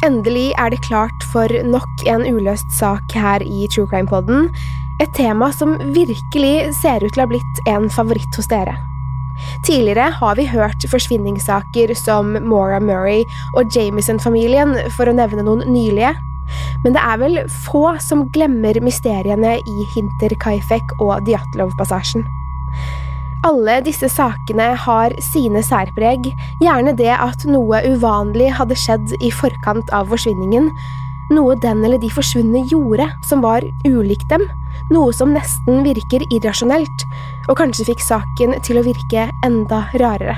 Endelig er det klart for nok en uløst sak her i True Crime Podden, et tema som virkelig ser ut til å ha blitt en favoritt hos dere. Tidligere har vi hørt forsvinningssaker som Maura Murray og Jamison-familien, for å nevne noen nylige. Men det er vel få som glemmer mysteriene i Hinter Kaifek og Djatlov-passasjen. Alle disse sakene har sine særpreg, gjerne det at noe uvanlig hadde skjedd i forkant av forsvinningen, noe den eller de forsvunne gjorde som var ulikt dem, noe som nesten virker irrasjonelt, og kanskje fikk saken til å virke enda rarere.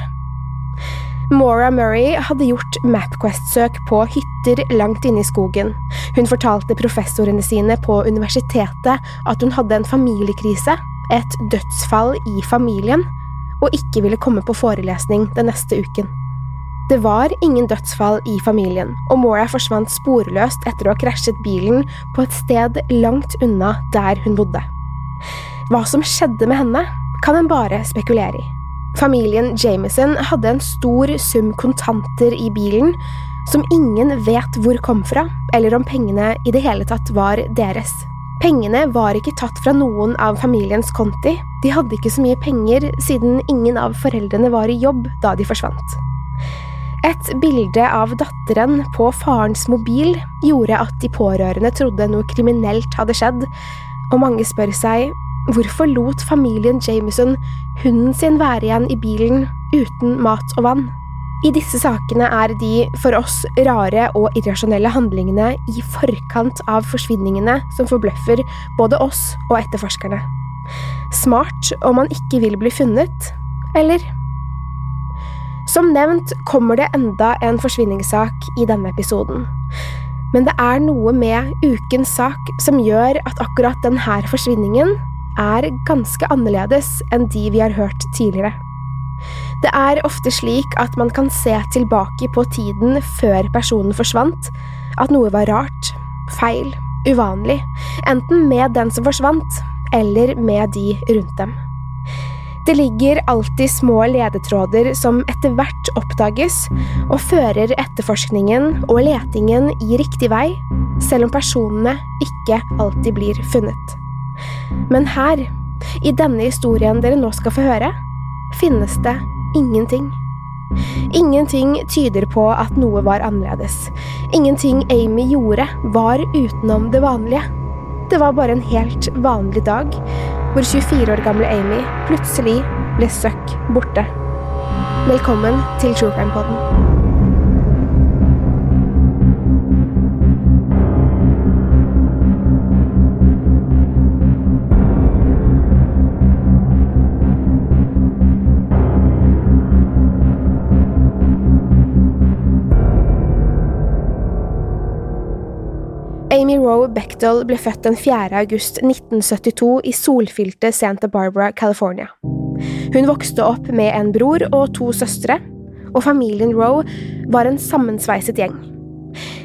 Maura Murray hadde gjort Mapquest-søk på hytter langt inne i skogen. Hun fortalte professorene sine på universitetet at hun hadde en familiekrise, et dødsfall i familien, og ikke ville komme på forelesning den neste uken. Det var ingen dødsfall i familien, og Maura forsvant sporløst etter å ha krasjet bilen på et sted langt unna der hun bodde. Hva som skjedde med henne, kan en bare spekulere i. Familien Jameson hadde en stor sum kontanter i bilen, som ingen vet hvor kom fra, eller om pengene i det hele tatt var deres. Pengene var ikke tatt fra noen av familiens konti, de hadde ikke så mye penger siden ingen av foreldrene var i jobb da de forsvant. Et bilde av datteren på farens mobil gjorde at de pårørende trodde noe kriminelt hadde skjedd, og mange spør seg hvorfor lot familien Jameson hunden sin være igjen i bilen uten mat og vann? I disse sakene er de, for oss, rare og irrasjonelle handlingene i forkant av forsvinningene som forbløffer både oss og etterforskerne. Smart om man ikke vil bli funnet, eller? Som nevnt kommer det enda en forsvinningssak i denne episoden. Men det er noe med ukens sak som gjør at akkurat denne forsvinningen er ganske annerledes enn de vi har hørt tidligere. Det er ofte slik at man kan se tilbake på tiden før personen forsvant, at noe var rart, feil, uvanlig, enten med den som forsvant, eller med de rundt dem. Det ligger alltid små ledetråder som etter hvert oppdages og fører etterforskningen og letingen i riktig vei, selv om personene ikke alltid blir funnet. Men her, i denne historien dere nå skal få høre, finnes det ingenting. Ingenting tyder på at noe var annerledes. Ingenting Amy gjorde, var utenom det vanlige. Det var bare en helt vanlig dag, hvor 24 år gamle Amy plutselig ble søkk borte. Velkommen til True Crime Podden. Amy Roe Bechdel ble født den 4. august 1972 i solfylte Santa Barbara, California. Hun vokste opp med en bror og to søstre, og familien Roe var en sammensveiset gjeng.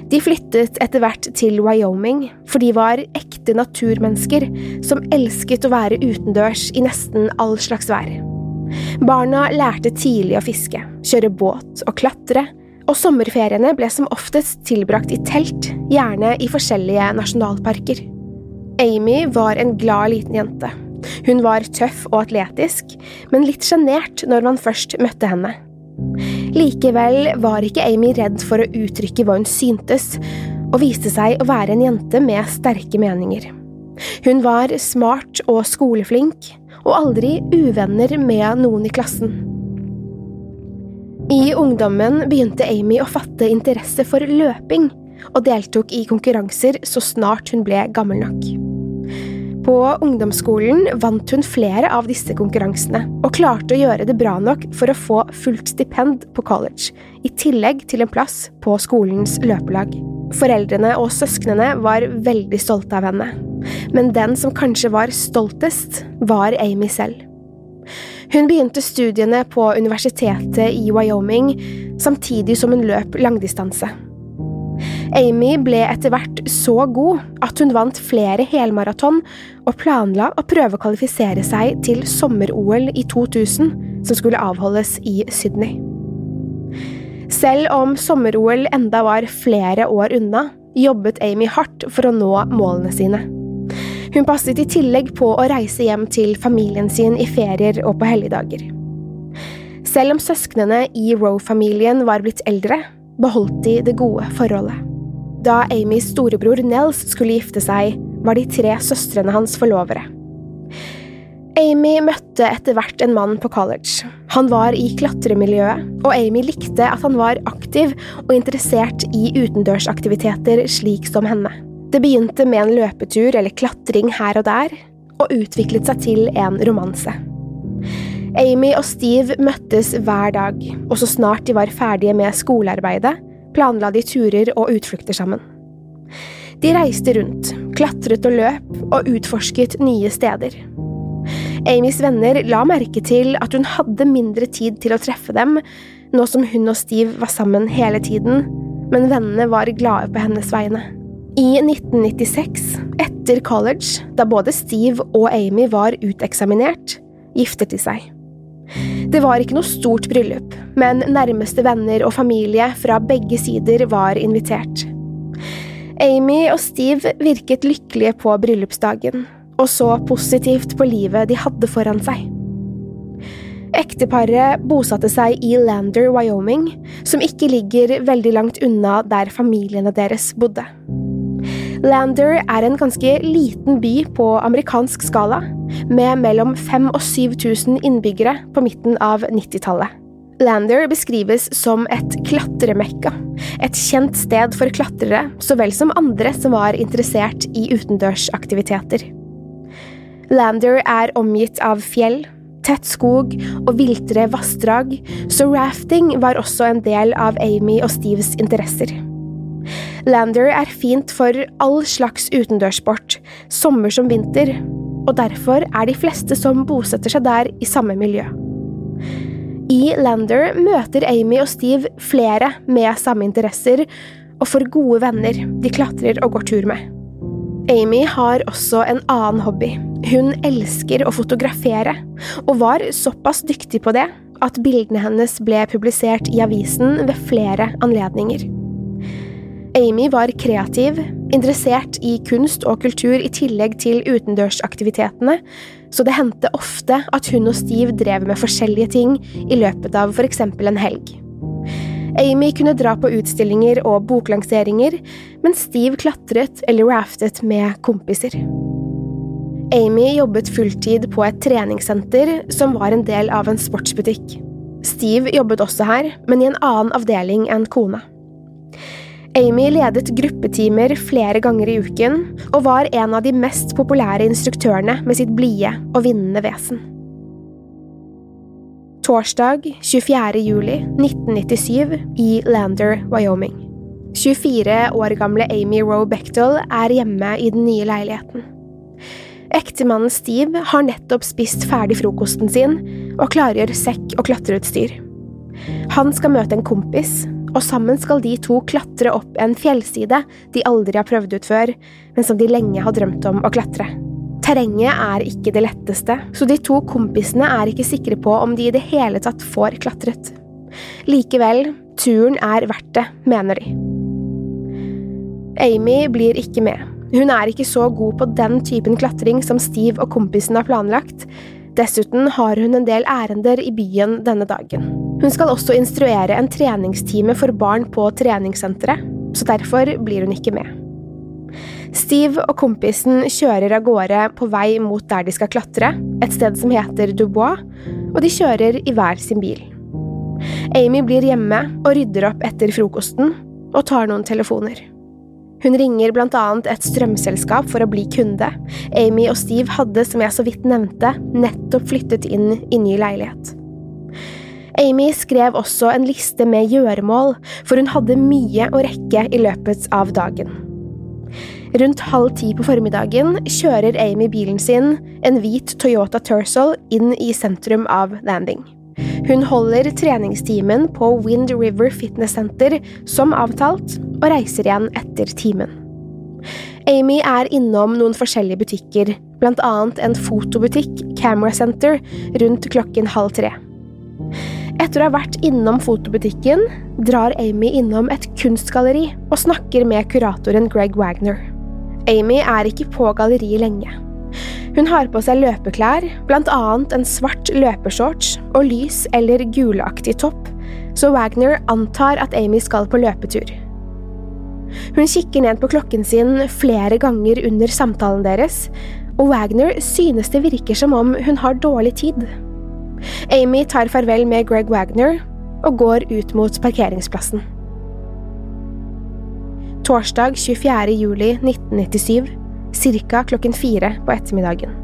De flyttet etter hvert til Wyoming, for de var ekte naturmennesker som elsket å være utendørs i nesten all slags vær. Barna lærte tidlig å fiske, kjøre båt og klatre, og sommerferiene ble som oftest tilbrakt i telt, gjerne i forskjellige nasjonalparker. Amy var en glad liten jente. Hun var tøff og atletisk, men litt sjenert når man først møtte henne. Likevel var ikke Amy redd for å uttrykke hva hun syntes, og viste seg å være en jente med sterke meninger. Hun var smart og skoleflink, og aldri uvenner med noen i klassen. I ungdommen begynte Amy å fatte interesse for løping, og deltok i konkurranser så snart hun ble gammel nok. På ungdomsskolen vant hun flere av disse konkurransene, og klarte å gjøre det bra nok for å få fullt stipend på college, i tillegg til en plass på skolens løpelag. Foreldrene og søsknene var veldig stolte av henne, men den som kanskje var stoltest, var Amy selv. Hun begynte studiene på universitetet i Wyoming samtidig som hun løp langdistanse. Amy ble etter hvert så god at hun vant flere helmaraton og planla å prøve å kvalifisere seg til sommer-OL i 2000, som skulle avholdes i Sydney. Selv om sommer-OL enda var flere år unna, jobbet Amy hardt for å nå målene sine. Hun passet i tillegg på å reise hjem til familien sin i ferier og på helligdager. Selv om søsknene i Roe-familien var blitt eldre, beholdt de det gode forholdet. Da Amys storebror Nels skulle gifte seg, var de tre søstrene hans forlovere. Amy møtte etter hvert en mann på college. Han var i klatremiljøet, og Amy likte at han var aktiv og interessert i utendørsaktiviteter slik som henne. Det begynte med en løpetur eller klatring her og der, og utviklet seg til en romanse. Amy og Steve møttes hver dag, og så snart de var ferdige med skolearbeidet, planla de turer og utflukter sammen. De reiste rundt, klatret og løp, og utforsket nye steder. Amys venner la merke til at hun hadde mindre tid til å treffe dem, nå som hun og Steve var sammen hele tiden, men vennene var glade på hennes vegne. I 1996, etter college, da både Steve og Amy var uteksaminert, giftet de seg. Det var ikke noe stort bryllup, men nærmeste venner og familie fra begge sider var invitert. Amy og Steve virket lykkelige på bryllupsdagen, og så positivt på livet de hadde foran seg. Ekteparet bosatte seg i Lander, Wyoming, som ikke ligger veldig langt unna der familiene deres bodde. Lander er en ganske liten by på amerikansk skala, med mellom 5000 og 7000 innbyggere på midten av 90-tallet. Lander beskrives som et klatremekka, et kjent sted for klatrere så vel som andre som var interessert i utendørsaktiviteter. Lander er omgitt av fjell, tett skog og viltre vassdrag, så rafting var også en del av Amy og Steves interesser. Lander er fint for all slags utendørssport, sommer som vinter, og derfor er de fleste som bosetter seg der, i samme miljø. I Lander møter Amy og Steve flere med samme interesser, og får gode venner de klatrer og går tur med. Amy har også en annen hobby. Hun elsker å fotografere, og var såpass dyktig på det at bildene hennes ble publisert i avisen ved flere anledninger. Amy var kreativ, interessert i kunst og kultur i tillegg til utendørsaktivitetene, så det hendte ofte at hun og Steve drev med forskjellige ting i løpet av for eksempel en helg. Amy kunne dra på utstillinger og boklanseringer, mens Steve klatret eller raftet med kompiser. Amy jobbet fulltid på et treningssenter som var en del av en sportsbutikk. Steve jobbet også her, men i en annen avdeling enn kona. Amy ledet gruppetimer flere ganger i uken, og var en av de mest populære instruktørene med sitt blide og vinnende vesen. Torsdag 24. juli 1997 i Lander, Wyoming. 24 år gamle Amy Roe Bechtel er hjemme i den nye leiligheten. Ektemannen Steve har nettopp spist ferdig frokosten sin og klargjør sekk og klatreutstyr. Han skal møte en kompis, og sammen skal de to klatre opp en fjellside de aldri har prøvd ut før, men som de lenge har drømt om å klatre. Terrenget er ikke det letteste, så de to kompisene er ikke sikre på om de i det hele tatt får klatret. Likevel, turen er verdt det, mener de. Amy blir ikke med. Hun er ikke så god på den typen klatring som Steve og kompisen har planlagt. Dessuten har hun en del ærender i byen denne dagen. Hun skal også instruere en treningstime for barn på treningssenteret, så derfor blir hun ikke med. Steve og kompisen kjører av gårde på vei mot der de skal klatre, et sted som heter Dubois, og de kjører i hver sin bil. Amy blir hjemme og rydder opp etter frokosten, og tar noen telefoner. Hun ringer blant annet et strømselskap for å bli kunde. Amy og Steve hadde, som jeg så vidt nevnte, nettopp flyttet inn i ny leilighet. Amy skrev også en liste med gjøremål, for hun hadde mye å rekke i løpet av dagen. Rundt halv ti på formiddagen kjører Amy bilen sin, en hvit Toyota Tursal, inn i sentrum av Landing. Hun holder treningstimen på Wind River Fitness Center som avtalt, og reiser igjen etter timen. Amy er innom noen forskjellige butikker, blant annet en fotobutikk, Camera Center, rundt klokken halv tre. Etter å ha vært innom fotobutikken, drar Amy innom et kunstgalleri og snakker med kuratoren Greg Wagner. Amy er ikke på galleriet lenge. Hun har på seg løpeklær, blant annet en svart løpeshorts og lys eller gulaktig topp, så Wagner antar at Amy skal på løpetur. Hun kikker ned på klokken sin flere ganger under samtalen deres, og Wagner synes det virker som om hun har dårlig tid. Amy tar farvel med Greg Wagner og går ut mot parkeringsplassen. Torsdag 24. juli 1997, ca. klokken fire på ettermiddagen.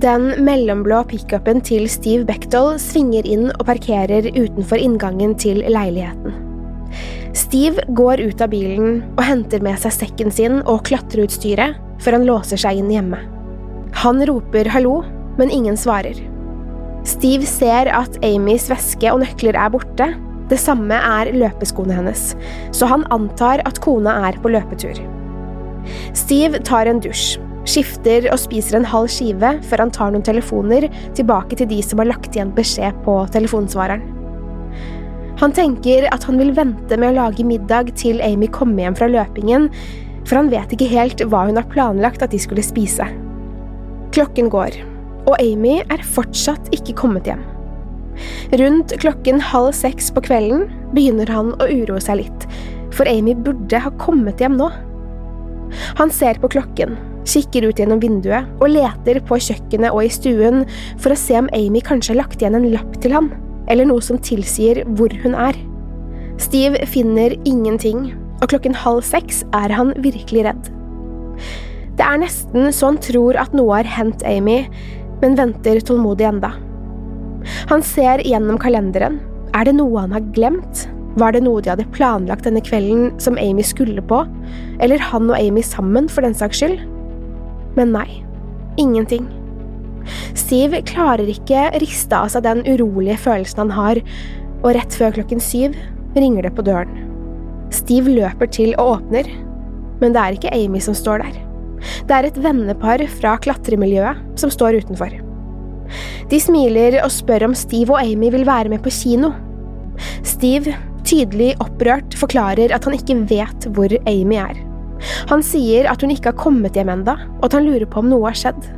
Den mellomblå pickupen til Steve Bechdol svinger inn og parkerer utenfor inngangen til leiligheten. Steve går ut av bilen og henter med seg sekken sin og klatreutstyret før han låser seg inn hjemme. Han roper hallo, men ingen svarer. Steve ser at Amys veske og nøkler er borte. Det samme er løpeskoene hennes, så han antar at kona er på løpetur. Steve tar en dusj, skifter og spiser en halv skive før han tar noen telefoner tilbake til de som har lagt igjen beskjed på telefonsvareren. Han tenker at han vil vente med å lage middag til Amy kommer hjem fra løpingen, for han vet ikke helt hva hun har planlagt at de skulle spise. Klokken går, og Amy er fortsatt ikke kommet hjem. Rundt klokken halv seks på kvelden begynner han å uroe seg litt, for Amy burde ha kommet hjem nå. Han ser på klokken, kikker ut gjennom vinduet og leter på kjøkkenet og i stuen for å se om Amy kanskje har lagt igjen en lapp til han, eller noe som tilsier hvor hun er. Steve finner ingenting, og klokken halv seks er han virkelig redd. Det er nesten så han tror at noe har hendt Amy, men venter tålmodig enda. Han ser gjennom kalenderen. Er det noe han har glemt? Var det noe de hadde planlagt denne kvelden som Amy skulle på, eller han og Amy sammen, for den saks skyld? Men nei, ingenting. Steve klarer ikke riste av seg den urolige følelsen han har, og rett før klokken syv ringer det på døren. Steve løper til og åpner, men det er ikke Amy som står der. Det er et vennepar fra klatremiljøet som står utenfor. De smiler og spør om Steve og Amy vil være med på kino. Steve, tydelig opprørt, forklarer at han ikke vet hvor Amy er. Han sier at hun ikke har kommet hjem enda, og at han lurer på om noe har skjedd.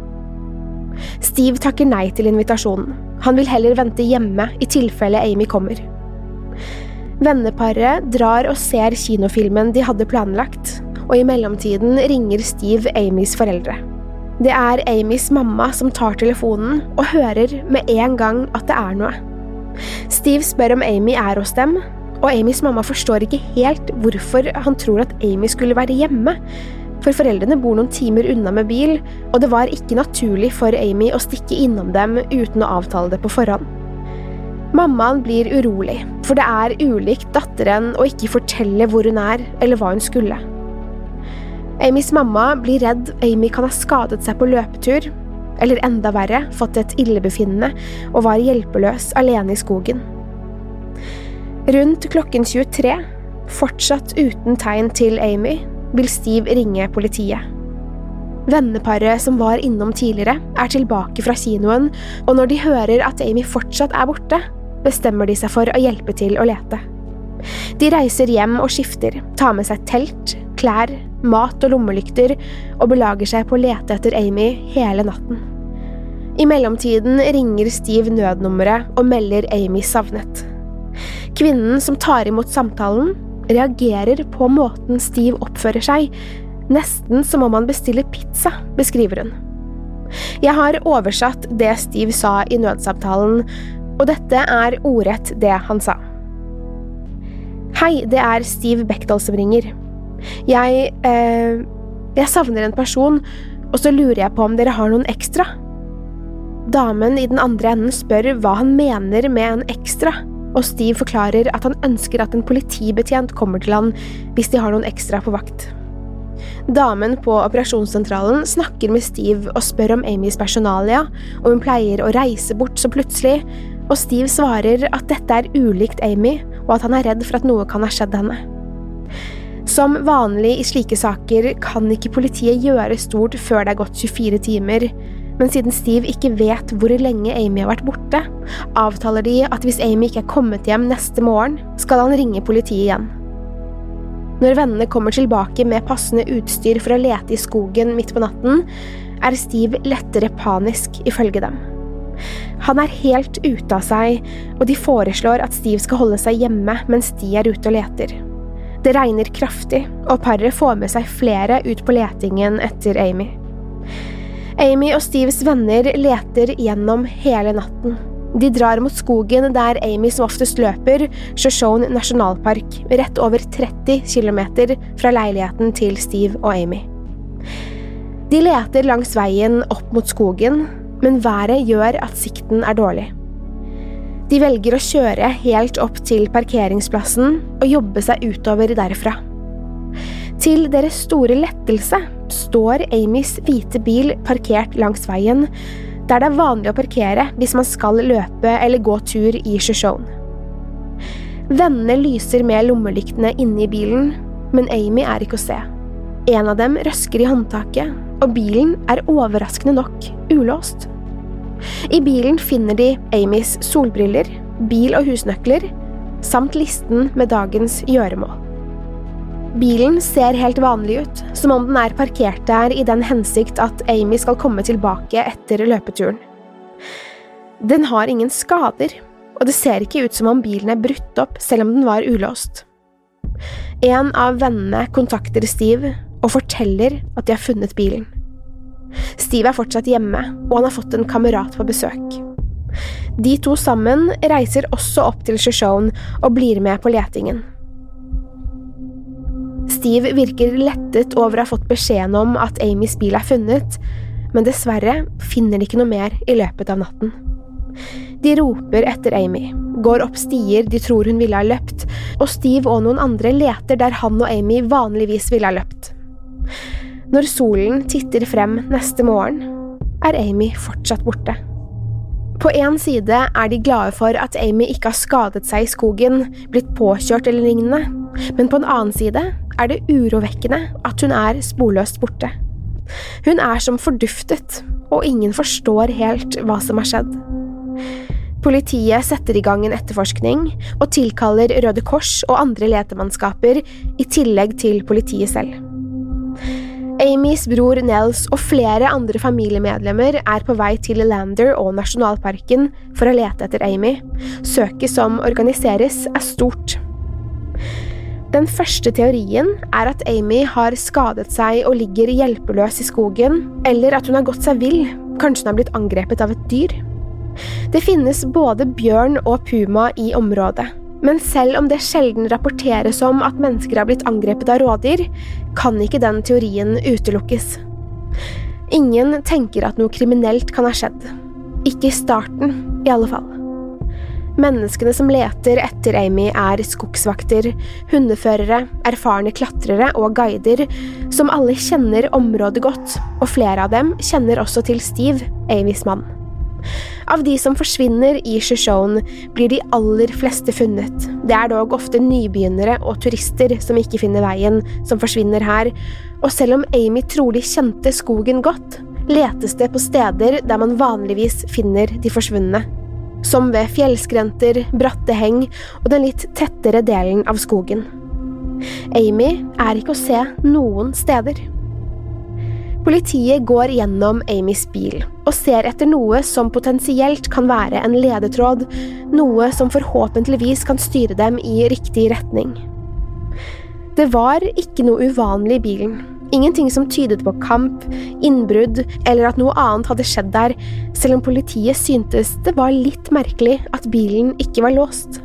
Steve takker nei til invitasjonen. Han vil heller vente hjemme i tilfelle Amy kommer. Venneparet drar og ser kinofilmen de hadde planlagt, og i mellomtiden ringer Steve Amys foreldre. Det er Amys mamma som tar telefonen og hører med en gang at det er noe. Steve spør om Amy er hos dem, og Amys mamma forstår ikke helt hvorfor han tror at Amy skulle være hjemme, for foreldrene bor noen timer unna med bil, og det var ikke naturlig for Amy å stikke innom dem uten å avtale det på forhånd. Mammaen blir urolig, for det er ulikt datteren å ikke fortelle hvor hun er eller hva hun skulle. Amys mamma blir redd Amy kan ha skadet seg på løpetur, eller enda verre, fått et illebefinnende og var hjelpeløs alene i skogen. Rundt klokken 23 Fortsatt uten tegn til Amy vil Steve ringe politiet. Venneparet som var innom tidligere, er tilbake fra kinoen, og når de hører at Amy fortsatt er borte, bestemmer de seg for å hjelpe til å lete. De reiser hjem og skifter, tar med seg telt, klær, mat og lommelykter og belager seg på å lete etter Amy hele natten. I mellomtiden ringer Steve nødnummeret og melder Amy savnet. Kvinnen som tar imot samtalen, reagerer på måten Steve oppfører seg, nesten som om han bestiller pizza, beskriver hun. Jeg har oversatt det Steve sa i nødsamtalen, og dette er ordrett det han sa. Hei, det er Steve Bechdal som ringer. Jeg eh, Jeg savner en person, og så lurer jeg på om dere har noen ekstra. Damen i den andre enden spør hva han mener med en ekstra, og Steve forklarer at han ønsker at en politibetjent kommer til han hvis de har noen ekstra på vakt. Damen på operasjonssentralen snakker med Steve og spør om Amys personalia, og hun pleier å reise bort så plutselig, og Steve svarer at dette er ulikt Amy, og at han er redd for at noe kan ha skjedd henne. Som vanlig i slike saker kan ikke politiet gjøre stort før det er gått 24 timer, men siden Steve ikke vet hvor lenge Amy har vært borte, avtaler de at hvis Amy ikke er kommet hjem neste morgen, skal han ringe politiet igjen. Når vennene kommer tilbake med passende utstyr for å lete i skogen midt på natten, er Steve lettere panisk, ifølge dem. Han er helt ute av seg, og de foreslår at Steve skal holde seg hjemme mens de er ute og leter. Det regner kraftig, og paret får med seg flere ut på letingen etter Amy. Amy og Steves venner leter gjennom hele natten. De drar mot skogen der Amy som oftest løper, Shoshone nasjonalpark, rett over 30 km fra leiligheten til Steve og Amy. De leter langs veien opp mot skogen, men været gjør at sikten er dårlig. De velger å kjøre helt opp til parkeringsplassen og jobbe seg utover derfra. Til deres store lettelse står Amys hvite bil parkert langs veien, der det er vanlig å parkere hvis man skal løpe eller gå tur i Shoshone. Vennene lyser med lommelyktene inne i bilen, men Amy er ikke å se. En av dem røsker i håndtaket, og bilen er overraskende nok ulåst. I bilen finner de Amys solbriller, bil- og husnøkler, samt listen med dagens gjøremål. Bilen ser helt vanlig ut, som om den er parkert der i den hensikt at Amy skal komme tilbake etter løpeturen. Den har ingen skader, og det ser ikke ut som om bilen er brutt opp selv om den var ulåst. En av vennene kontakter Steve og forteller at de har funnet bilen. Steve er fortsatt hjemme, og han har fått en kamerat på besøk. De to sammen reiser også opp til Shoshone og blir med på letingen. Steve virker lettet over å ha fått beskjeden om at Amys bil er funnet, men dessverre finner de ikke noe mer i løpet av natten. De roper etter Amy, går opp stier de tror hun ville ha løpt, og Steve og noen andre leter der han og Amy vanligvis ville ha løpt. Når solen titter frem neste morgen, er Amy fortsatt borte. På én side er de glade for at Amy ikke har skadet seg i skogen, blitt påkjørt eller lignende, men på en annen side er det urovekkende at hun er sporløst borte. Hun er som forduftet, og ingen forstår helt hva som har skjedd. Politiet setter i gang en etterforskning og tilkaller Røde Kors og andre letemannskaper i tillegg til politiet selv. Amys bror Nels og flere andre familiemedlemmer er på vei til Lander og nasjonalparken for å lete etter Amy. Søket som organiseres, er stort. Den første teorien er at Amy har skadet seg og ligger hjelpeløs i skogen, eller at hun har gått seg vill, kanskje hun har blitt angrepet av et dyr. Det finnes både bjørn og puma i området. Men selv om det sjelden rapporteres om at mennesker har blitt angrepet av rådyr, kan ikke den teorien utelukkes. Ingen tenker at noe kriminelt kan ha skjedd. Ikke i starten, i alle fall. Menneskene som leter etter Amy, er skogsvakter, hundeførere, erfarne klatrere og guider, som alle kjenner området godt, og flere av dem kjenner også til Steve, Amys mann. Av de som forsvinner i Shoshone, blir de aller fleste funnet. Det er dog ofte nybegynnere og turister som ikke finner veien, som forsvinner her, og selv om Amy trolig kjente skogen godt, letes det på steder der man vanligvis finner de forsvunne. Som ved fjellskrenter, bratte heng og den litt tettere delen av skogen. Amy er ikke å se noen steder. Politiet går gjennom Amys bil og ser etter noe som potensielt kan være en ledetråd, noe som forhåpentligvis kan styre dem i riktig retning. Det var ikke noe uvanlig i bilen, ingenting som tydet på kamp, innbrudd eller at noe annet hadde skjedd der, selv om politiet syntes det var litt merkelig at bilen ikke var låst.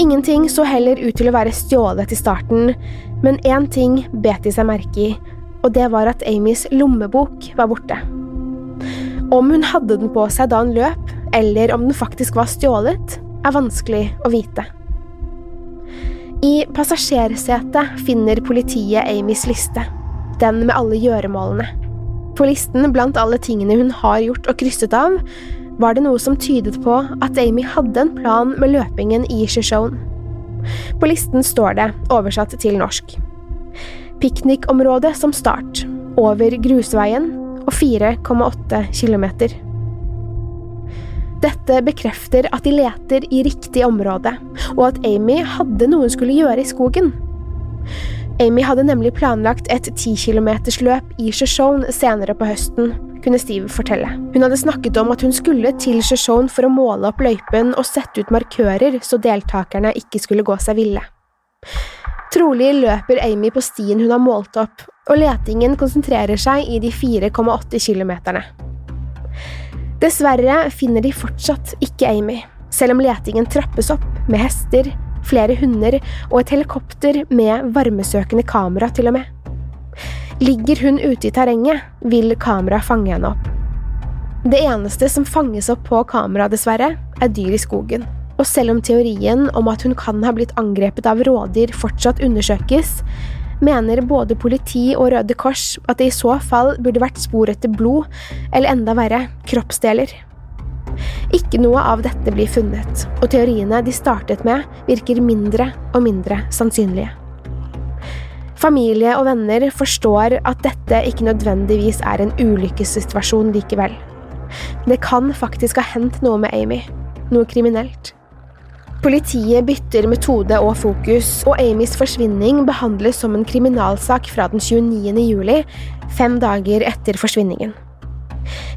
Ingenting så heller ut til å være stjålet i starten, men én ting bet de seg merke i, og det var at Amys lommebok var borte. Om hun hadde den på seg da hun løp, eller om den faktisk var stjålet, er vanskelig å vite. I passasjersetet finner politiet Amys liste, den med alle gjøremålene. På listen blant alle tingene hun har gjort og krysset av, var det noe som tydet på at Amy hadde en plan med løpingen i Shishone. På listen står det, oversatt til norsk, piknikområde som start, over grusveien og 4,8 kilometer. Dette bekrefter at de leter i riktig område, og at Amy hadde noe hun skulle gjøre i skogen. Amy hadde nemlig planlagt et 10 kilometersløp i Shoshone senere på høsten, kunne Steve fortelle. Hun hadde snakket om at hun skulle til Shoshone for å måle opp løypen og sette ut markører så deltakerne ikke skulle gå seg ville. Trolig løper Amy på stien hun har målt opp, og letingen konsentrerer seg i de 4,8 kilometerne. Dessverre finner de fortsatt ikke Amy, selv om letingen trappes opp med hester, flere hunder og et helikopter med varmesøkende kamera til og med. Ligger hun ute i terrenget, vil kamera fange henne opp. Det eneste som fanges opp på kamera, dessverre, er dyr i skogen. Og selv om teorien om at hun kan ha blitt angrepet av rådyr fortsatt undersøkes, mener både politi og Røde Kors at det i så fall burde vært spor etter blod, eller enda verre, kroppsdeler. Ikke noe av dette blir funnet, og teoriene de startet med, virker mindre og mindre sannsynlige. Familie og venner forstår at dette ikke nødvendigvis er en ulykkessituasjon likevel. Det kan faktisk ha hendt noe med Amy, noe kriminelt. Politiet bytter metode og fokus, og Amys forsvinning behandles som en kriminalsak fra den 29. juli, fem dager etter forsvinningen.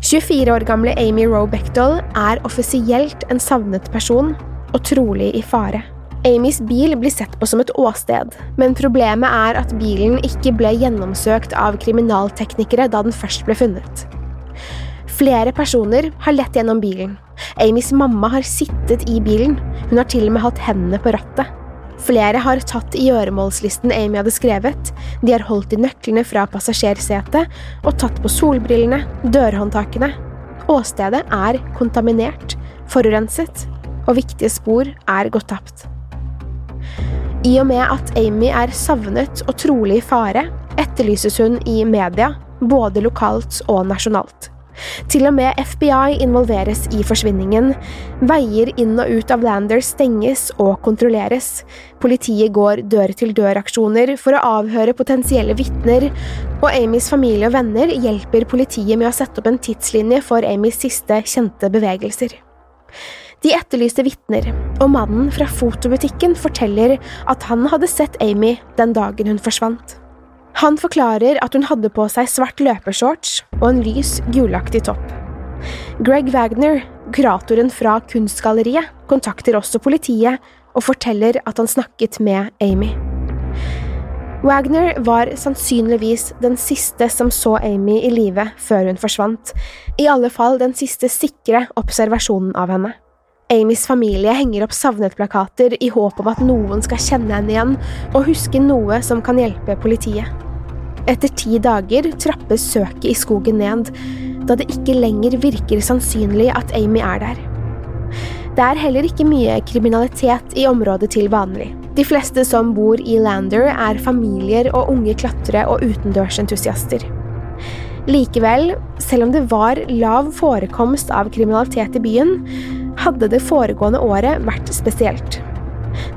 24 år gamle Amy Roe Bechtel er offisielt en savnet person, og trolig i fare. Amys bil blir sett på som et åsted, men problemet er at bilen ikke ble gjennomsøkt av kriminalteknikere da den først ble funnet. Flere personer har lett gjennom bilen, Amys mamma har sittet i bilen, hun har til og med hatt hendene på rattet. Flere har tatt i gjøremålslisten Amy hadde skrevet, de har holdt i nøklene fra passasjersetet og tatt på solbrillene, dørhåndtakene. Åstedet er kontaminert, forurenset, og viktige spor er gått tapt. I og med at Amy er savnet og trolig i fare, etterlyses hun i media, både lokalt og nasjonalt. Til og med FBI involveres i forsvinningen. Veier inn og ut av Lander stenges og kontrolleres. Politiet går dør-til-dør-aksjoner for å avhøre potensielle vitner, og Amys familie og venner hjelper politiet med å sette opp en tidslinje for Amys siste kjente bevegelser. De etterlyste vitner, og mannen fra fotobutikken forteller at han hadde sett Amy den dagen hun forsvant. Han forklarer at hun hadde på seg svart løpeshorts og en lys, gulaktig topp. Greg Wagner, kuratoren fra Kunstgalleriet, kontakter også politiet og forteller at han snakket med Amy. Wagner var sannsynligvis den siste som så Amy i live før hun forsvant, i alle fall den siste sikre observasjonen av henne. Amys familie henger opp savnet-plakater i håp om at noen skal kjenne henne igjen og huske noe som kan hjelpe politiet. Etter ti dager trappes søket i skogen ned, da det ikke lenger virker sannsynlig at Amy er der. Det er heller ikke mye kriminalitet i området til vanlig. De fleste som bor i Lander, er familier og unge klatre- og utendørsentusiaster. Likevel, selv om det var lav forekomst av kriminalitet i byen, hadde det foregående året vært spesielt.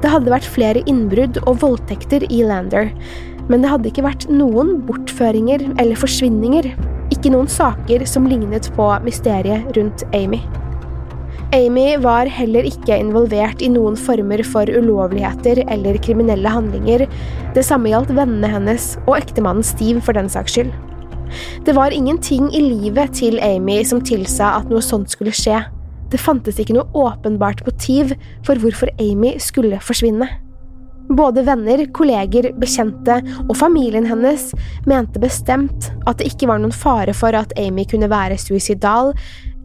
Det hadde vært flere innbrudd og voldtekter i Lander, men det hadde ikke vært noen bortføringer eller forsvinninger, ikke noen saker som lignet på mysteriet rundt Amy. Amy var heller ikke involvert i noen former for ulovligheter eller kriminelle handlinger. Det samme gjaldt vennene hennes og ektemannen Steve for den saks skyld. Det var ingenting i livet til Amy som tilsa at noe sånt skulle skje. Det fantes ikke noe åpenbart motiv for hvorfor Amy skulle forsvinne. Både venner, kolleger, bekjente og familien hennes mente bestemt at det ikke var noen fare for at Amy kunne være suicidal,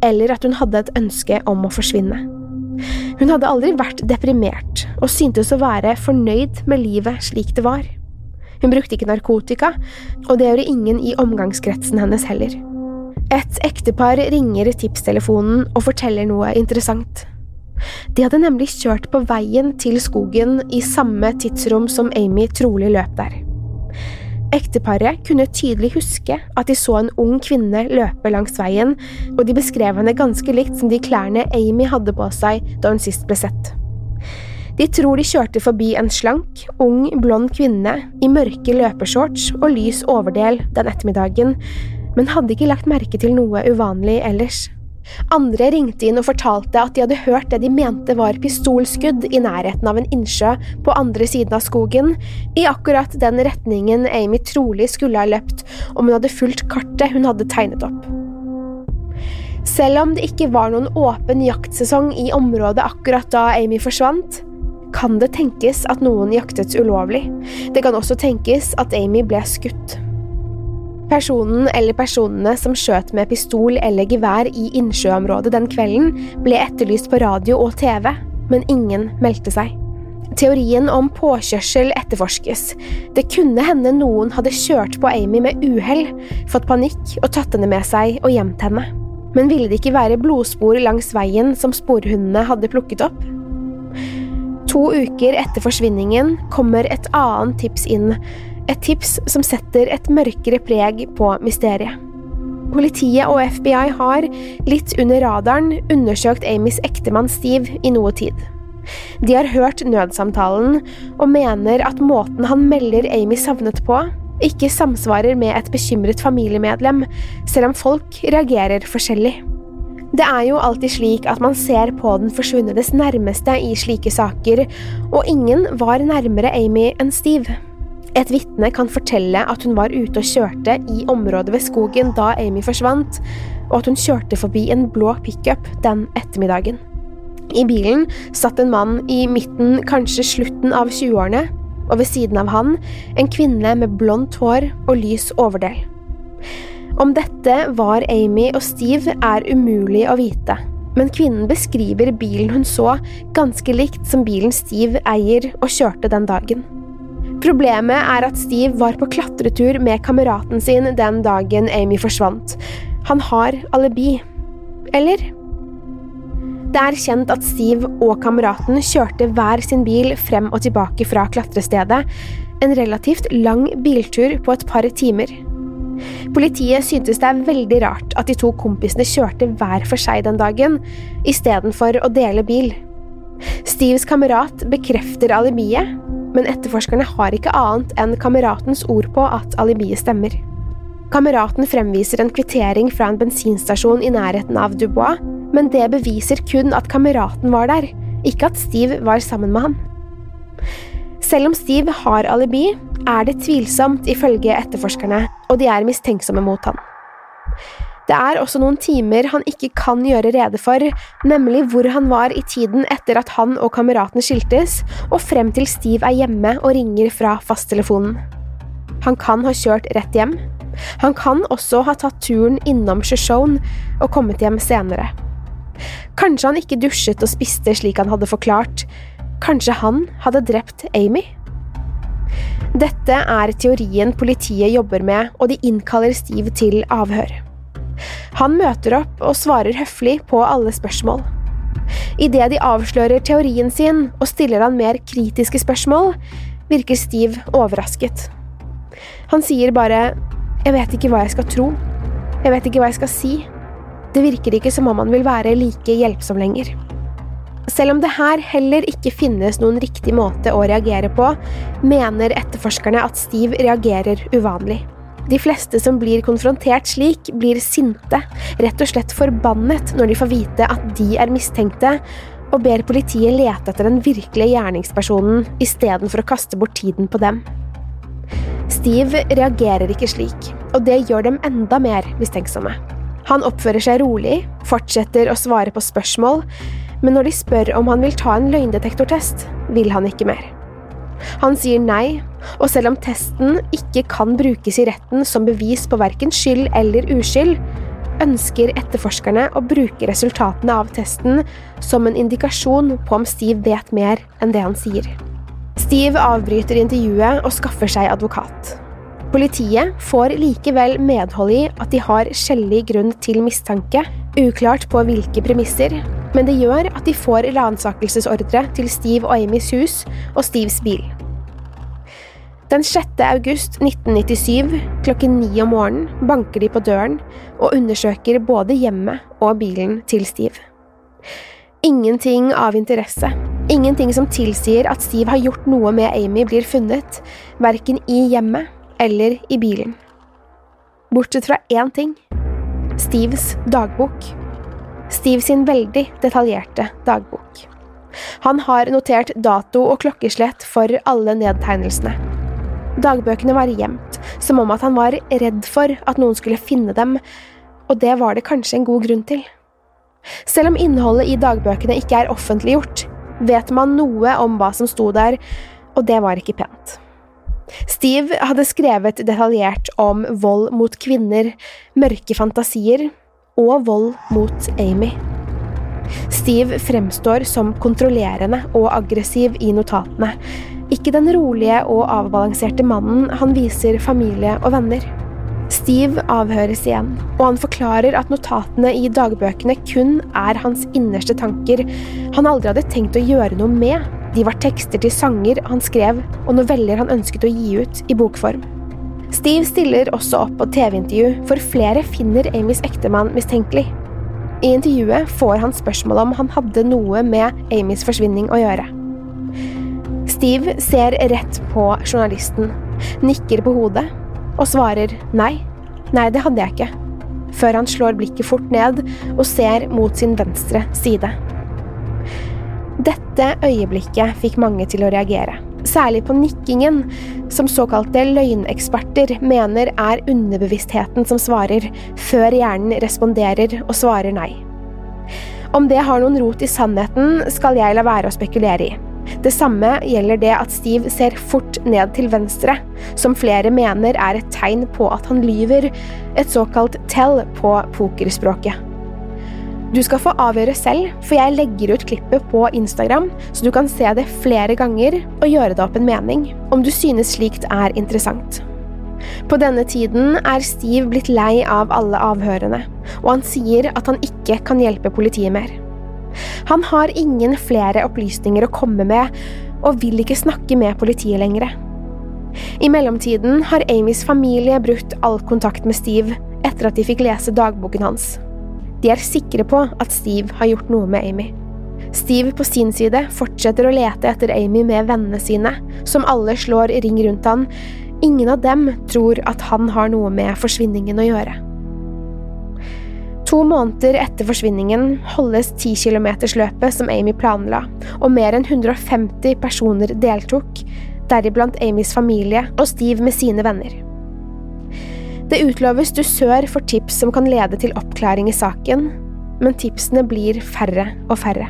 eller at hun hadde et ønske om å forsvinne. Hun hadde aldri vært deprimert, og syntes å være fornøyd med livet slik det var. Hun brukte ikke narkotika, og det gjorde ingen i omgangskretsen hennes heller. Et ektepar ringer tipstelefonen og forteller noe interessant. De hadde nemlig kjørt på veien til skogen i samme tidsrom som Amy trolig løp der. Ekteparet kunne tydelig huske at de så en ung kvinne løpe langs veien, og de beskrev henne ganske likt som de klærne Amy hadde på seg da hun sist ble sett. De tror de kjørte forbi en slank, ung, blond kvinne i mørke løpeshorts og lys overdel den ettermiddagen, men hadde ikke lagt merke til noe uvanlig ellers. Andre ringte inn og fortalte at de hadde hørt det de mente var pistolskudd i nærheten av en innsjø på andre siden av skogen, i akkurat den retningen Amy trolig skulle ha løpt om hun hadde fulgt kartet hun hadde tegnet opp. Selv om det ikke var noen åpen jaktsesong i området akkurat da Amy forsvant, kan det tenkes at noen jaktet ulovlig. Det kan også tenkes at Amy ble skutt. Personen eller personene som skjøt med pistol eller gevær i innsjøområdet den kvelden, ble etterlyst på radio og TV, men ingen meldte seg. Teorien om påkjørsel etterforskes. Det kunne hende noen hadde kjørt på Amy med uhell, fått panikk og tatt henne med seg og gjemt henne. Men ville det ikke være blodspor langs veien som sporhundene hadde plukket opp? To uker etter forsvinningen kommer et annet tips inn, et tips som setter et mørkere preg på mysteriet. Politiet og FBI har, litt under radaren, undersøkt Amys ektemann Steve i noe tid. De har hørt nødsamtalen og mener at måten han melder Amy savnet på, ikke samsvarer med et bekymret familiemedlem, selv om folk reagerer forskjellig. Det er jo alltid slik at man ser på den forsvunnedes nærmeste i slike saker, og ingen var nærmere Amy enn Steve. Et vitne kan fortelle at hun var ute og kjørte i området ved skogen da Amy forsvant, og at hun kjørte forbi en blå pickup den ettermiddagen. I bilen satt en mann i midten, kanskje slutten av 20-årene, og ved siden av han en kvinne med blondt hår og lys overdel. Om dette var Amy og Steve, er umulig å vite, men kvinnen beskriver bilen hun så, ganske likt som bilen Steve eier og kjørte den dagen. Problemet er at Steve var på klatretur med kameraten sin den dagen Amy forsvant. Han har alibi. Eller? Det er kjent at Steve og kameraten kjørte hver sin bil frem og tilbake fra klatrestedet, en relativt lang biltur på et par timer. Politiet syntes det er veldig rart at de to kompisene kjørte hver for seg den dagen, istedenfor å dele bil. Steves kamerat bekrefter alibiet, men etterforskerne har ikke annet enn kameratens ord på at alibiet stemmer. Kameraten fremviser en kvittering fra en bensinstasjon i nærheten av Dubois, men det beviser kun at kameraten var der, ikke at Steve var sammen med han. Selv om Steve har alibi, er det tvilsomt ifølge etterforskerne, og de er mistenksomme mot han. Det er også noen timer han ikke kan gjøre rede for, nemlig hvor han var i tiden etter at han og kameraten skiltes, og frem til Steve er hjemme og ringer fra fasttelefonen. Han kan ha kjørt rett hjem. Han kan også ha tatt turen innom Shoshone og kommet hjem senere. Kanskje han ikke dusjet og spiste slik han hadde forklart. Kanskje han hadde drept Amy? Dette er teorien politiet jobber med, og de innkaller Steve til avhør. Han møter opp og svarer høflig på alle spørsmål. Idet de avslører teorien sin og stiller han mer kritiske spørsmål, virker Steve overrasket. Han sier bare jeg vet ikke hva jeg skal tro, Jeg vet ikke hva jeg skal si. Det virker ikke som om han vil være like hjelpsom lenger. Selv om det her heller ikke finnes noen riktig måte å reagere på, mener etterforskerne at Steve reagerer uvanlig. De fleste som blir konfrontert slik, blir sinte, rett og slett forbannet når de får vite at de er mistenkte, og ber politiet lete etter den virkelige gjerningspersonen istedenfor å kaste bort tiden på dem. Steve reagerer ikke slik, og det gjør dem enda mer mistenksomme. Han oppfører seg rolig, fortsetter å svare på spørsmål, men når de spør om han vil ta en løgndetektortest, vil han ikke mer. Han sier nei, og selv om testen ikke kan brukes i retten som bevis på verken skyld eller uskyld, ønsker etterforskerne å bruke resultatene av testen som en indikasjon på om Steve vet mer enn det han sier. Steve avbryter intervjuet og skaffer seg advokat. Politiet får likevel medhold i at de har skjellig grunn til mistanke, uklart på hvilke premisser, men det gjør at de får ransakelsesordre til Steve og Amys hus og Steves bil. Den 6. august 1997 klokken ni om morgenen banker de på døren og undersøker både hjemmet og bilen til Steve. Ingenting av interesse, ingenting som tilsier at Steve har gjort noe med Amy, blir funnet, verken i hjemmet eller i bilen. Bortsett fra én ting – Steves dagbok. Steve sin veldig detaljerte dagbok. Han har notert dato og klokkeslett for alle nedtegnelsene. Dagbøkene var gjemt, som om at han var redd for at noen skulle finne dem, og det var det kanskje en god grunn til. Selv om innholdet i dagbøkene ikke er offentliggjort, vet man noe om hva som sto der, og det var ikke pent. Steve hadde skrevet detaljert om vold mot kvinner, mørke fantasier og vold mot Amy. Steve fremstår som kontrollerende og aggressiv i notatene, ikke den rolige og avbalanserte mannen han viser familie og venner. Steve avhøres igjen, og han forklarer at notatene i dagbøkene kun er hans innerste tanker han aldri hadde tenkt å gjøre noe med. De var tekster til sanger han skrev, og noveller han ønsket å gi ut i bokform. Steve stiller også opp på TV-intervju, for flere finner Amys ektemann mistenkelig. I intervjuet får han spørsmål om han hadde noe med Amys forsvinning å gjøre. Steve ser rett på journalisten, nikker på hodet og svarer nei, nei, det hadde jeg ikke, før han slår blikket fort ned og ser mot sin venstre side. Dette øyeblikket fikk mange til å reagere, særlig på nikkingen, som såkalte løgneksperter mener er underbevisstheten som svarer, før hjernen responderer og svarer nei. Om det har noen rot i sannheten, skal jeg la være å spekulere i. Det samme gjelder det at Steve ser fort ned til venstre, som flere mener er et tegn på at han lyver, et såkalt tell på pokerspråket. Du skal få avgjøre selv, for jeg legger ut klippet på Instagram, så du kan se det flere ganger og gjøre deg opp en mening, om du synes slikt er interessant. På denne tiden er Steve blitt lei av alle avhørene, og han sier at han ikke kan hjelpe politiet mer. Han har ingen flere opplysninger å komme med, og vil ikke snakke med politiet lenger. I mellomtiden har Amys familie brutt all kontakt med Steve etter at de fikk lese dagboken hans. De er sikre på at Steve har gjort noe med Amy. Steve på sin side fortsetter å lete etter Amy med vennene sine, som alle slår ring rundt han. Ingen av dem tror at han har noe med forsvinningen å gjøre. To måneder etter forsvinningen holdes 10 km-løpet som Amy planla, og mer enn 150 personer deltok, deriblant Amys familie og Steve med sine venner. Det utloves dusør for tips som kan lede til oppklaring i saken, men tipsene blir færre og færre.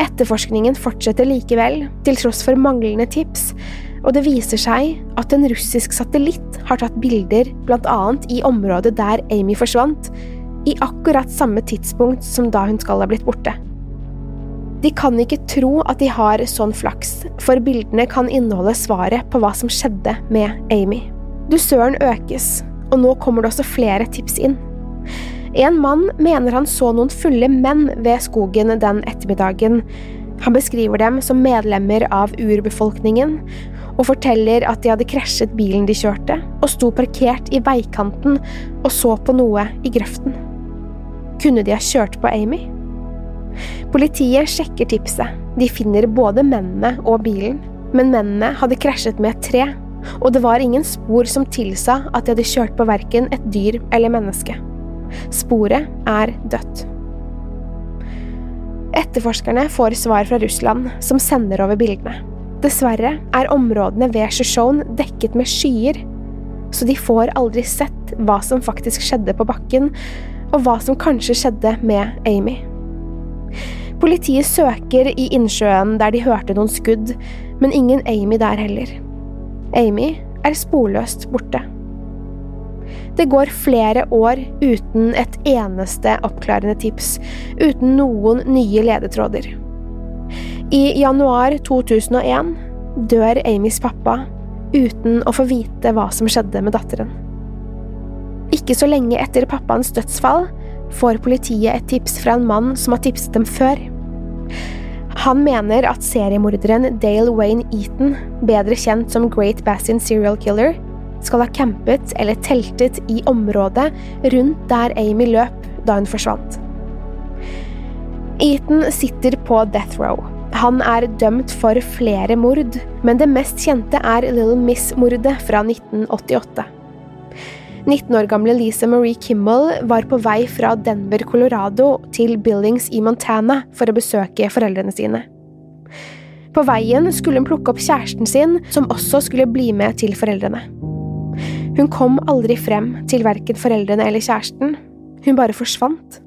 Etterforskningen fortsetter likevel, til tross for manglende tips, og det viser seg at en russisk satellitt har tatt bilder blant annet i området der Amy forsvant, i akkurat samme tidspunkt som da hun skal ha blitt borte. De kan ikke tro at de har sånn flaks, for bildene kan inneholde svaret på hva som skjedde med Amy. Dusøren økes, og nå kommer det også flere tips inn. En mann mener han så noen fulle menn ved skogen den ettermiddagen. Han beskriver dem som medlemmer av urbefolkningen, og forteller at de hadde krasjet bilen de kjørte, og sto parkert i veikanten og så på noe i grøften. Kunne de ha kjørt på Amy? Politiet sjekker tipset. De finner både mennene og bilen, men mennene hadde krasjet med et tre, og det var ingen spor som tilsa at de hadde kjørt på verken et dyr eller menneske. Sporet er dødt. Etterforskerne får svar fra Russland, som sender over bildene. Dessverre er områdene ved Shoshone dekket med skyer, så de får aldri sett hva som faktisk skjedde på bakken, og hva som kanskje skjedde med Amy. Politiet søker i innsjøen der de hørte noen skudd, men ingen Amy der heller. Amy er sporløst borte. Det går flere år uten et eneste oppklarende tips, uten noen nye ledetråder. I januar 2001 dør Amys pappa uten å få vite hva som skjedde med datteren. Ikke så lenge etter pappaens dødsfall får politiet et tips fra en mann som har tipset dem før. Han mener at seriemorderen Dale Wayne Eaton, bedre kjent som Great Bassin Serial Killer, skal ha campet eller teltet i området rundt der Amy løp da hun forsvant. Eaton sitter på death row. Han er dømt for flere mord, men det mest kjente er Little Miss-mordet fra 1988. 19 år gamle Lisa Marie Kimmel var på vei fra Denver, Colorado til Billings i Montana for å besøke foreldrene sine. På veien skulle hun plukke opp kjæresten sin, som også skulle bli med til foreldrene. Hun kom aldri frem til verken foreldrene eller kjæresten, hun bare forsvant.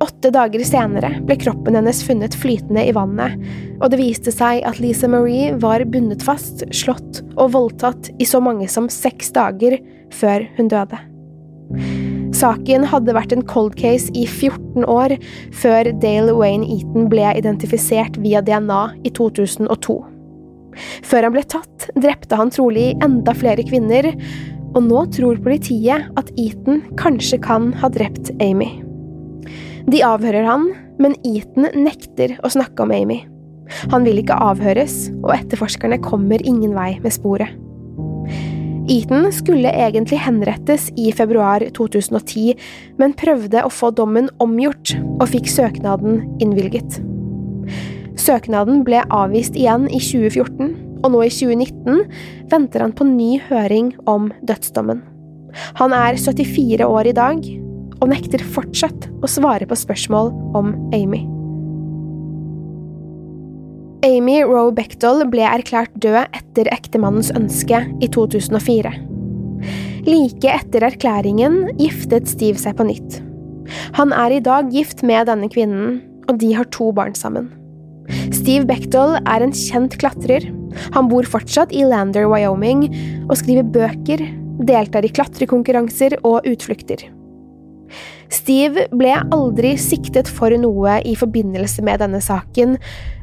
Åtte dager senere ble kroppen hennes funnet flytende i vannet, og det viste seg at Lisa Marie var bundet fast, slått og voldtatt i så mange som seks dager før hun døde. Saken hadde vært en cold case i 14 år før Dale Wayne Eaton ble identifisert via DNA i 2002. Før han ble tatt, drepte han trolig enda flere kvinner, og nå tror politiet at Eaton kanskje kan ha drept Amy. De avhører han, men Eaton nekter å snakke om Amy. Han vil ikke avhøres, og etterforskerne kommer ingen vei med sporet. Eaton skulle egentlig henrettes i februar 2010, men prøvde å få dommen omgjort, og fikk søknaden innvilget. Søknaden ble avvist igjen i 2014, og nå i 2019 venter han på ny høring om dødsdommen. Han er 74 år i dag, og nekter fortsatt å svare på spørsmål om Amy. Amy Roe Bechtel ble erklært død etter ektemannens ønske i 2004. Like etter erklæringen giftet Steve seg på nytt. Han er i dag gift med denne kvinnen, og de har to barn sammen. Steve Bechtel er en kjent klatrer. Han bor fortsatt i Lander, Wyoming, og skriver bøker, deltar i klatrekonkurranser og utflukter. Steve ble aldri siktet for noe i forbindelse med denne saken,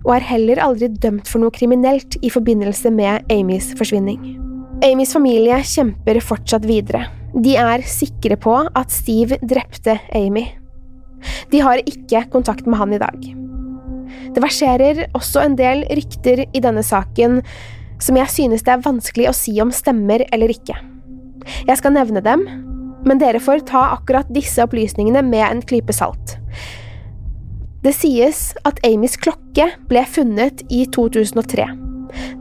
og er heller aldri dømt for noe kriminelt i forbindelse med Amys forsvinning. Amys familie kjemper fortsatt videre. De er sikre på at Steve drepte Amy. De har ikke kontakt med han i dag. Det verserer også en del rykter i denne saken som jeg synes det er vanskelig å si om stemmer eller ikke. Jeg skal nevne dem, men dere får ta akkurat disse opplysningene med en klype salt. Det sies at Amys klokke ble funnet i 2003.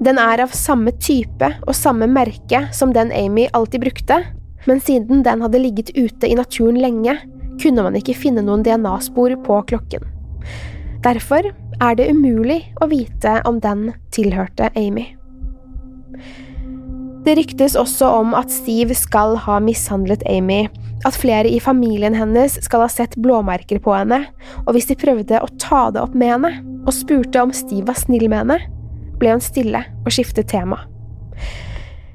Den er av samme type og samme merke som den Amy alltid brukte, men siden den hadde ligget ute i naturen lenge, kunne man ikke finne noen DNA-spor på klokken. Derfor er det umulig å vite om den tilhørte Amy. Det ryktes også om at Steve skal ha mishandlet Amy, at flere i familien hennes skal ha sett blåmerker på henne, og hvis de prøvde å ta det opp med henne og spurte om Steve var snill med henne, ble hun stille og skiftet tema.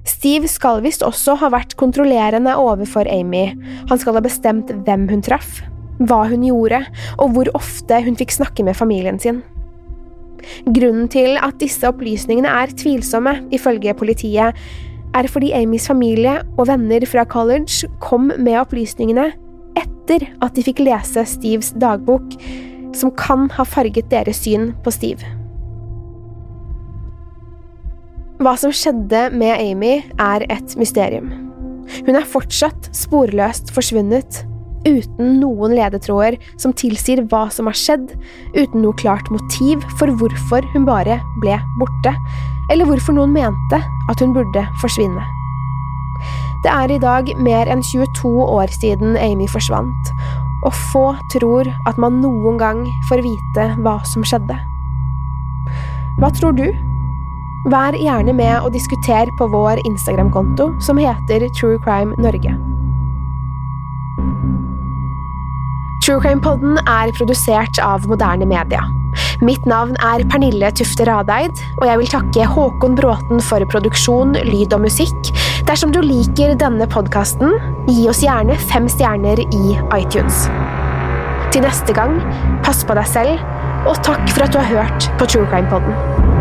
Steve skal visst også ha vært kontrollerende overfor Amy, han skal ha bestemt hvem hun traff, hva hun gjorde, og hvor ofte hun fikk snakke med familien sin. Grunnen til at disse opplysningene er tvilsomme, ifølge politiet, er fordi Amys familie og venner fra college kom med opplysningene etter at de fikk lese Steves dagbok, som kan ha farget deres syn på Steve. Hva som skjedde med Amy, er et mysterium. Hun er fortsatt sporløst forsvunnet, uten noen ledetråder som tilsier hva som har skjedd, uten noe klart motiv for hvorfor hun bare ble borte, eller hvorfor noen mente at hun burde forsvinne. Det er i dag mer enn 22 år siden Amy forsvant, og få tror at man noen gang får vite hva som skjedde. Hva tror du? Vær gjerne med og diskuter på vår Instagram-konto, som heter True Crime Norge. True Crime Podden er produsert av moderne media. Mitt navn er Pernille Tufte Radeid, og jeg vil takke Håkon Bråten for produksjon, lyd og musikk. Dersom du liker denne podkasten, gi oss gjerne fem stjerner i iTunes. Til neste gang, pass på deg selv, og takk for at du har hørt på True Crime Podden.